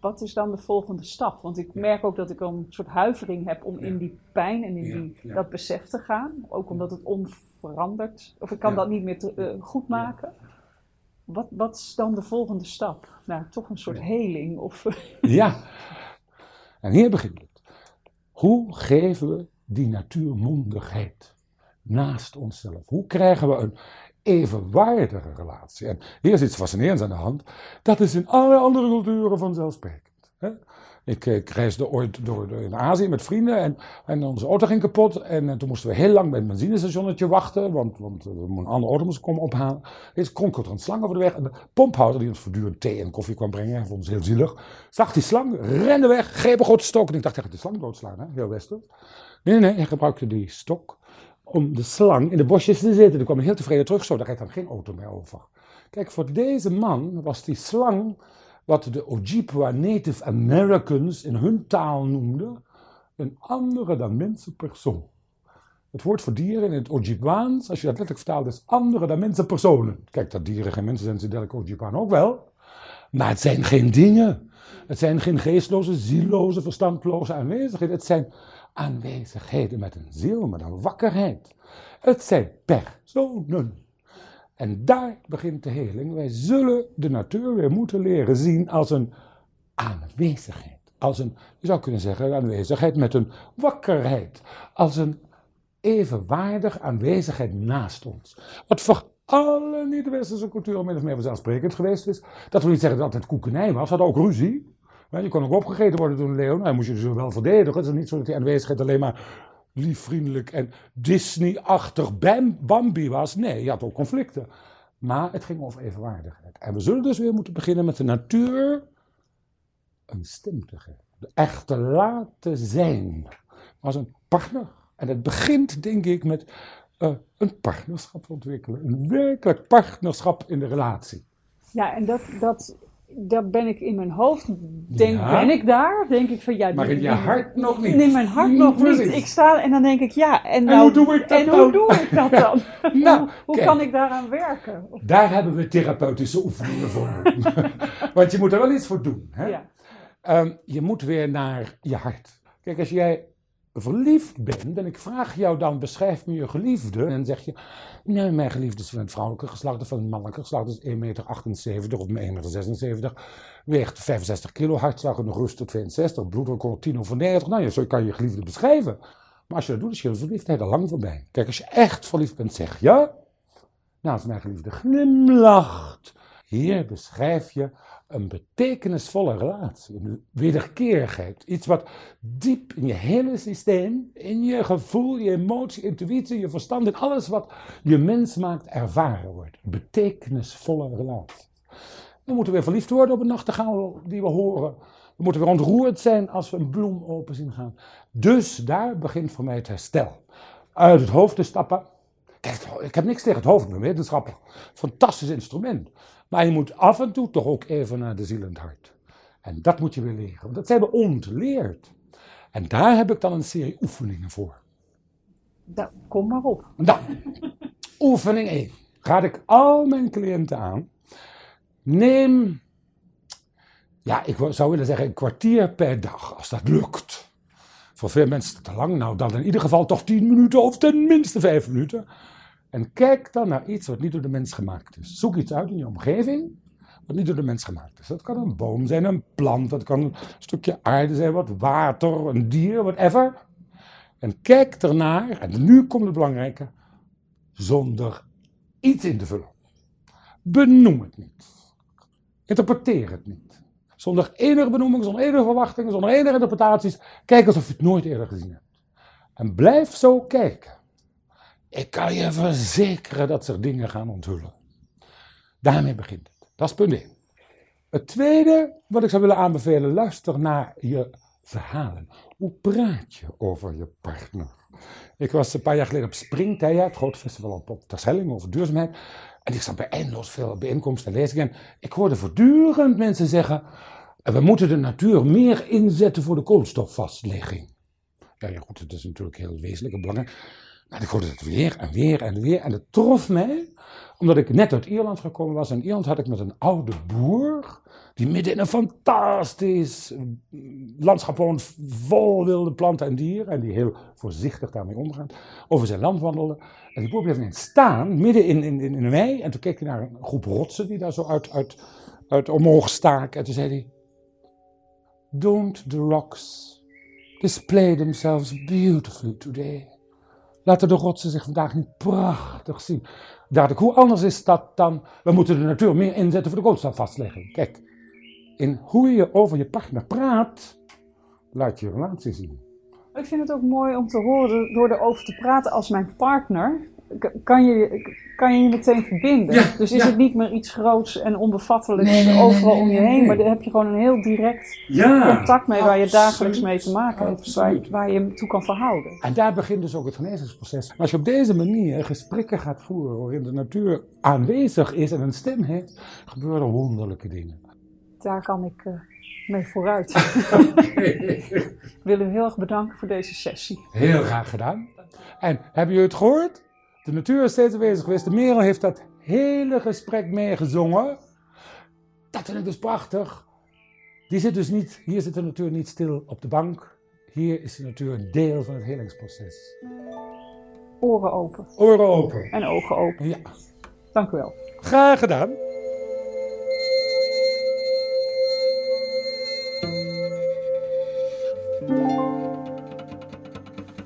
wat is dan de volgende stap? Want ik merk ook dat ik een soort huivering heb om in die pijn en in die, ja. dat besef te gaan, ook omdat het onverandert, of ik kan Ja. dat niet meer te- eh, goed maken. Wat, wat is dan de volgende stap? Nou, toch een soort heling of... Ja. En hier begint het. Hoe geven we die natuurmondigheid naast onszelf? Hoe krijgen we een evenwaardige relatie? En hier is iets fascinerends aan de hand. Dat is in alle andere culturen vanzelfsprekend. Ik, eh, ik reisde ooit door, in Azië met vrienden en, en onze auto ging kapot. En, eh, toen moesten we heel lang bij het benzinestationnetje wachten, want, want eh, een andere auto moest komen ophalen. Deze kronkelde er een slang over de weg. En de pomphouder, die ons voortdurend thee en koffie kwam brengen, vond ons heel zielig, zag die slang, rende weg, greep een grote stok. En ik dacht, hij gaat de slang doodslaan, hè? heel westers. Nee, nee, hij gebruikte die stok om de slang in de bosjes te zitten. Die kwam heel tevreden terug, zo, daar rijdt dan geen auto meer over. Kijk, voor deze man was die slang wat de Ojibwa Native Americans in hun taal noemden, een andere dan mensenpersoon. Het woord voor dieren in het Ojibwaans, als je dat letterlijk vertaalt, is andere dan mensenpersonen. Kijk, dat dieren geen mensen zijn, ze ik Ojibwaan ook wel. Maar het zijn geen dingen. Het zijn geen geestloze, zieloze, verstandloze aanwezigheden. Het zijn aanwezigheden met een ziel, met een wakkerheid. Het zijn personen. En daar begint de heling. Wij zullen de natuur weer moeten leren zien als een aanwezigheid. Als een, je zou kunnen zeggen, aanwezigheid met een wakkerheid. Als een evenwaardig aanwezigheid naast ons. Wat voor alle niet-westerse culturen min of meer vanzelfsprekend geweest is. Dat wil niet zeggen dat het koekenij was, hadden ook ruzie. Je kon ook opgegeten worden door een leeuw. Nou, moest je dus wel verdedigen. Het is niet zo dat die aanwezigheid alleen maar lief, vriendelijk en Disney-achtig Bam- Bambi was. Nee, je had ook conflicten. Maar het ging over evenwaardigheid. En we zullen dus weer moeten beginnen met de natuur een stem te geven. De echte laten zijn. Als een partner. En het begint, denk ik, met eh, een partnerschap ontwikkelen. Een werkelijk partnerschap in de relatie. Ja, en dat, dat, daar ben ik in mijn hoofd, denk, Ja. ben ik daar? Denk ik van ja, Maar in je hart nog niet. In mijn hart nog niet. Ik sta en dan denk ik ja, en, En nou, hoe doe ik dat en dan? hoe doe ik dat dan? Nou, hoe hoe kijk. kan ik daaraan werken? Daar hebben we therapeutische oefeningen voor. Want je moet er wel iets voor doen. Hè? ja. Ehm, je moet weer naar je hart. Kijk, als jij verliefd bent en ik vraag jou dan, beschrijf me je geliefde. En dan zeg je, nee, mijn geliefde is van het vrouwelijke geslacht of van het mannelijke geslacht. is 1,78 meter of 1,76 meter. Weegt 65 kilo, hartslag de rust tot 62, bloeddruk 110 over 90. Nou ja, zo kan je je geliefde beschrijven. Maar als je dat doet, is je verliefdheid al lang voorbij. Kijk, als je echt verliefd bent, zeg je, nou, als mijn geliefde glimlacht. Hier beschrijf je een betekenisvolle relatie, een wederkerigheid. Iets wat diep in je hele systeem, in je gevoel, je emotie, intuïtie, je verstand, in alles wat je mens maakt, ervaren wordt. Een betekenisvolle relatie. We moeten weer verliefd worden op een nachtegaal die we horen. We moeten weer ontroerd zijn als we een bloem open zien gaan. Dus daar begint voor mij het herstel. Uit het hoofd te stappen. Ik heb niks tegen het hoofd, ik ben wetenschapper. Fantastisch instrument. Maar je moet af en toe toch ook even naar de ziel en het hart. En dat moet je weer leren, want dat zijn we ontleerd. En daar heb ik dan een serie oefeningen voor. Da- kom maar op. Nou, oefening 1. Raad ik al mijn cliënten aan. Neem, ja, ik zou willen zeggen een kwartier per dag, als dat lukt. Voor veel mensen is te lang, nou dan in ieder geval toch 10 minuten of tenminste 5 minuten. En kijk dan naar iets wat niet door de mens gemaakt is. Zoek iets uit in je omgeving wat niet door de mens gemaakt is. Dat kan een boom zijn, een plant, dat kan een stukje aarde zijn, wat water, een dier, whatever. En kijk ernaar, en nu komt het belangrijke, zonder iets in te vullen. Benoem het niet. Interpreteer het niet. Zonder enige benoeming, zonder enige verwachtingen, zonder enige interpretaties. Kijk alsof je het nooit eerder gezien hebt. En blijf zo kijken. Ik kan je verzekeren dat zich dingen gaan onthullen. Daarmee begint het. Dat is punt 1. Het tweede wat ik zou willen aanbevelen, luister naar je verhalen. Hoe praat je over je partner? Ik was een paar jaar geleden op Springtij, het grote festival op, Terschelling over duurzaamheid. En ik zat bij eindeloos veel bijeenkomsten en lezingen. En ik hoorde voortdurend mensen zeggen, we moeten de natuur meer inzetten voor de koolstofvastlegging. Ja, ja goed, het is natuurlijk heel wezenlijk en belangrijk. Maar ik hoorde het weer en weer en weer. En het trof mij, omdat ik net uit Ierland gekomen was. In Ierland had ik met een oude boer, die midden in een fantastisch landschap woont, vol wilde planten en dieren. En die heel voorzichtig daarmee omgaat, over zijn land wandelde. En die boer bleef ineens staan, midden in, in, in een wei. En toen keek hij naar een groep rotsen die daar zo uit, uit, uit omhoog staken. En toen zei hij, Don't the rocks display themselves beautifully today? Laten de rotsen zich vandaag niet prachtig zien. Dadelijk, hoe anders is dat dan? We moeten de natuur meer inzetten voor de koolstofvastlegging. Kijk, in hoe je over je partner praat, laat je relatie zien. Ik vind het ook mooi om te horen door erover te praten als mijn partner. Kan je kan je, je meteen verbinden. Ja, dus is ja. het niet meer iets groots en onbevattelijks Nee, nee, nee, overal nee, om je heen, nee. maar daar heb je gewoon een heel direct Ja, contact mee waar je dagelijks mee te maken hebt, waar, waar je hem toe kan verhouden. En daar begint dus ook het genezingsproces. Als je op deze manier gesprekken gaat voeren waarin de natuur aanwezig is en een stem heeft, gebeuren er wonderlijke dingen. Daar kan ik eh, mee vooruit. ik wil u heel erg bedanken voor deze sessie. Heel graag gedaan. En hebben jullie het gehoord? De natuur is steeds aanwezig geweest. De merel heeft dat hele gesprek meegezongen. Dat vind ik dus prachtig. Die zit dus niet, hier zit de natuur niet stil op de bank. Hier is de natuur een deel van het helingsproces. Oren open Oren open. en ogen open. Ja, Dank u wel. graag gedaan.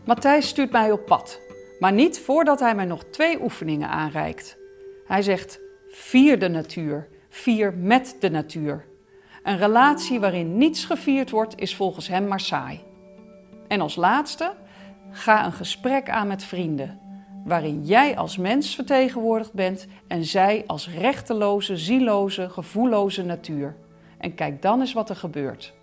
Matthijs stuurt mij op pad, maar niet voordat hij mij nog twee oefeningen aanreikt. Hij zegt: vier de natuur, vier met de natuur. Een relatie waarin niets gevierd wordt, is volgens hem maar saai. En als laatste, ga een gesprek aan met vrienden, waarin jij als mens vertegenwoordigd bent en zij als rechteloze, zieloze, gevoelloze natuur. En kijk dan eens wat er gebeurt.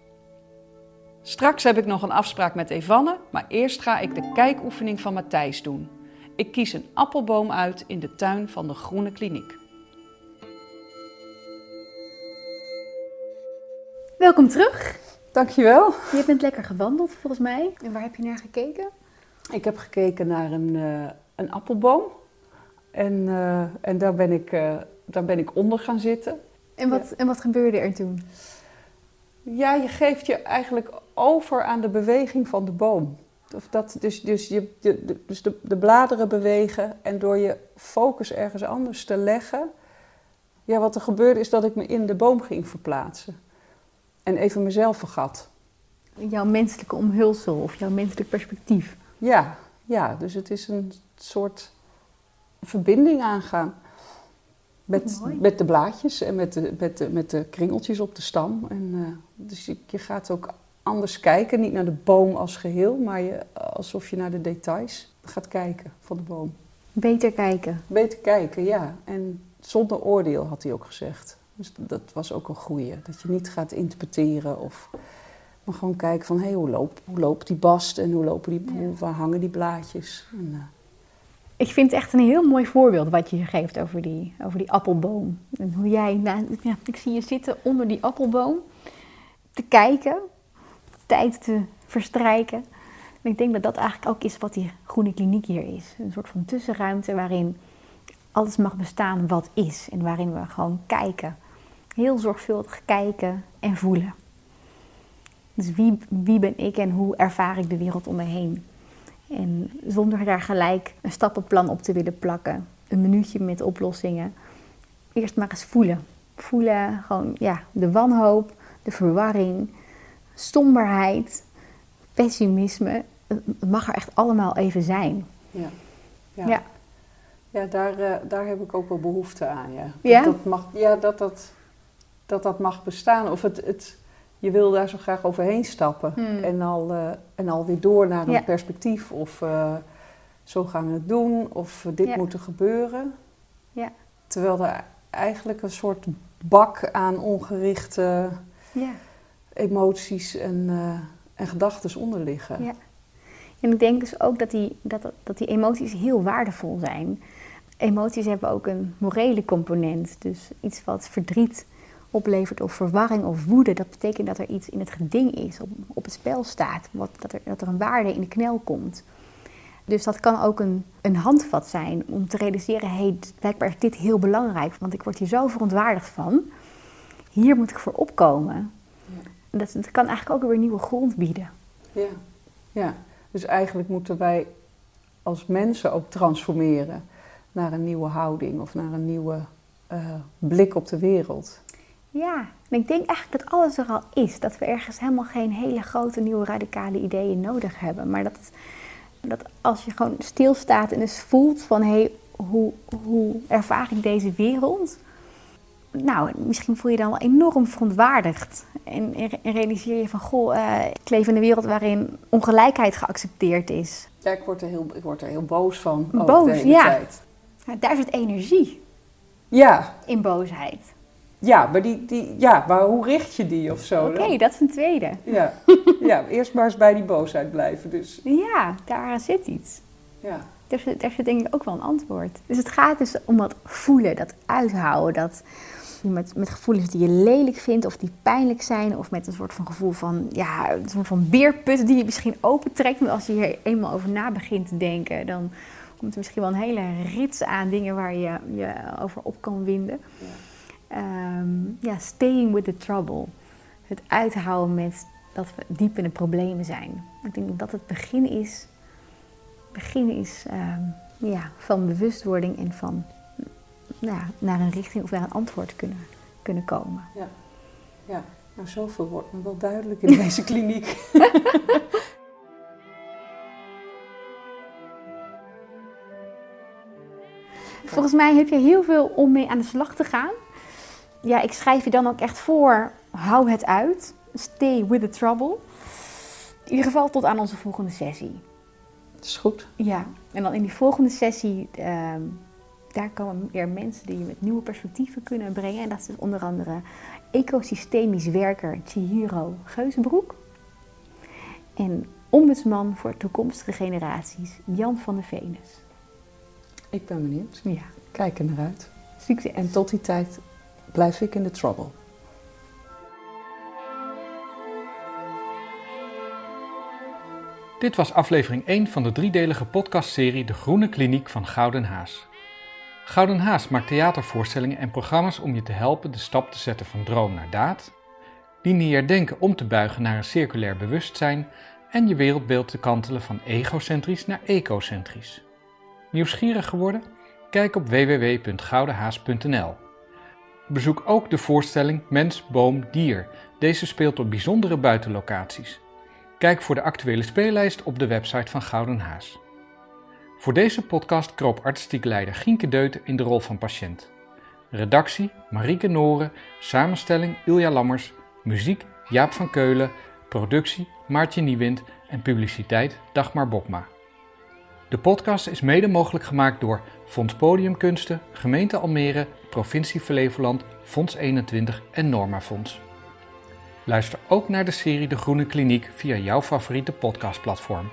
Straks heb ik nog een afspraak met Evanne, maar eerst ga ik de kijkoefening van Matthijs doen. Ik kies een appelboom uit in de tuin van de Groene Kliniek. Welkom terug. Dankjewel. Je bent lekker gewandeld volgens mij. En waar heb je naar gekeken? Ik heb gekeken naar een, eh, een appelboom en, eh, en daar, ben ik, eh, daar ben ik onder gaan zitten. En wat, en wat gebeurde er toen? Ja, je geeft je eigenlijk over aan de beweging van de boom. Of dat, dus dus, je, de, dus de, de bladeren bewegen en door je focus ergens anders te leggen. Ja, wat er gebeurde is dat ik me in de boom ging verplaatsen. En even mezelf vergat. Jouw menselijke omhulsel of jouw menselijk perspectief. Ja, ja, dus het is een soort verbinding aangaan. Met, Mooi. met de blaadjes en met de, met, de, met de kringeltjes op de stam. En, eh, dus je, je gaat ook anders kijken, niet naar de boom als geheel, maar je, alsof je naar de details gaat kijken van de boom. Beter kijken. Beter kijken, ja. En zonder oordeel, had hij ook gezegd. Dus dat was ook een goeie. Dat je niet gaat interpreteren of... Maar gewoon kijken van, hé, hoe, loopt, hoe loopt die bast en hoe lopen die, Ja. waar hangen die blaadjes? En, eh, Ik vind het echt een heel mooi voorbeeld wat je geeft over die, over die appelboom. En hoe jij, nou, ja, ik zie je zitten onder die appelboom te kijken, tijd te verstrijken. En ik denk dat dat eigenlijk ook is wat die groene kliniek hier is. Een soort van tussenruimte waarin alles mag bestaan wat is. En waarin we gewoon kijken. Heel zorgvuldig kijken en voelen. Dus wie, wie ben ik en hoe ervaar ik de wereld om me heen? En zonder daar gelijk een stappenplan op te willen plakken. Een minuutje met oplossingen. Eerst maar eens voelen. Voelen gewoon ja, de wanhoop, de verwarring, somberheid, pessimisme. Het mag er echt allemaal even zijn. ja. Ja. Ja, ja daar, eh, daar heb ik ook wel behoefte aan, ja. Ja? Dat, dat mag, ja, dat dat, dat dat mag bestaan. Of het, het, je wil daar zo graag overheen stappen. Hmm. En, al, eh, en al weer door naar een Ja. perspectief. Of eh, zo gaan we het doen. Of dit Ja. moet er gebeuren. Ja. Terwijl er eigenlijk een soort bak aan ongerichte Ja. Emoties en, eh, en gedachten onder liggen. Ja. En ik denk dus ook dat die, dat, dat die emoties heel waardevol zijn. Emoties hebben ook een morele component. Dus iets wat verdriet oplevert of verwarring of woede, dat betekent dat er iets in het geding is, op, op het spel staat, wat, dat, er, dat er een waarde in de knel komt. Dus dat kan ook een, een handvat zijn om te realiseren, hé, hey, blijkbaar is dit heel belangrijk, want ik word hier zo verontwaardigd van. Hier moet ik voor opkomen. Dat, dat kan eigenlijk ook weer nieuwe grond bieden. Ja. ja, dus eigenlijk moeten wij als mensen ook transformeren naar een nieuwe houding of naar een nieuwe uh, blik op de wereld. Ja, en ik denk eigenlijk dat alles er al is. Dat we ergens helemaal geen hele grote nieuwe radicale ideeën nodig hebben. Maar dat, dat als je gewoon stilstaat en eens voelt van hé, hey, hoe, hoe ervaar ik deze wereld? Nou, misschien voel je dan wel enorm verontwaardigd. En, en realiseer je van goh, uh, ik leef in een wereld waarin ongelijkheid geaccepteerd is. Ja, ik word er heel, ik word er heel boos van. Boos, ja. Tijd. ja. Daar zit energie. Ja. In boosheid. Ja, maar, die, die, ja, maar hoe richt je die of zo? Oké, dat is een tweede. Ja. ja, eerst maar eens bij die boosheid blijven. Dus. Ja, daar zit iets. Ja. Daar zit, daar zit denk ik ook wel een antwoord. Dus het gaat dus om dat voelen, dat uithouden, dat met, met gevoelens die je lelijk vindt of die pijnlijk zijn, of met een soort van gevoel van, ja, een soort van beerput die je misschien opentrekt. Maar als je hier eenmaal over na begint te denken, dan komt er misschien wel een hele rits aan dingen waar je je over op kan winden. Ja um, ja, staying with the trouble. Het uithouden met dat we diep in de problemen zijn. Ik denk dat het begin is, begin is um, ja, van bewustwording en van ja, naar een richting of naar een antwoord kunnen, kunnen komen. Ja, ja. nou zoveel wordt me wel duidelijk in deze kliniek. Volgens mij heb je heel veel om mee aan de slag te gaan ja, ik schrijf je dan ook echt voor, hou het uit. Stay with the trouble. In ieder geval tot aan onze volgende sessie. Dat is goed. Ja, en dan in die volgende sessie, uh, daar komen meer mensen die je met nieuwe perspectieven kunnen brengen. En dat is dus onder andere ecosystemisch werker Chihiro Geuzenbroek. En ombudsman voor toekomstige generaties Jan van de Venus. Ik ben benieuwd. Ja. Kijk er naar uit. Succes. En tot die tijd blijf ik in de trouble. Dit was aflevering 1 van de driedelige podcastserie De Groene Kliniek van Gouden Haas. Gouden Haas maakt theatervoorstellingen en programma's om je te helpen de stap te zetten van droom naar daad, lineair denken om te buigen naar een circulair bewustzijn en je wereldbeeld te kantelen van egocentrisch naar ecocentrisch. Nieuwsgierig geworden? Kijk op www.goudenhaas.nl. Bezoek ook de voorstelling Mens, Boom, Dier. Deze speelt op bijzondere buitenlocaties. Kijk voor de actuele speellijst op de website van Gouden Haas. Voor deze podcast kroop artistiek leider Gienke Deuten in de rol van patiënt. Redactie Marieke Noren, samenstelling Ilja Lammers, muziek Jaap van Keulen, productie Maartje Niewind en publiciteit Dagmar Bokma. De podcast is mede mogelijk gemaakt door Fonds Podiumkunsten, Gemeente Almere, Provincie Flevoland, Fonds 21 en Norma Fonds. Luister ook naar de serie De Groene Kliniek via jouw favoriete podcastplatform.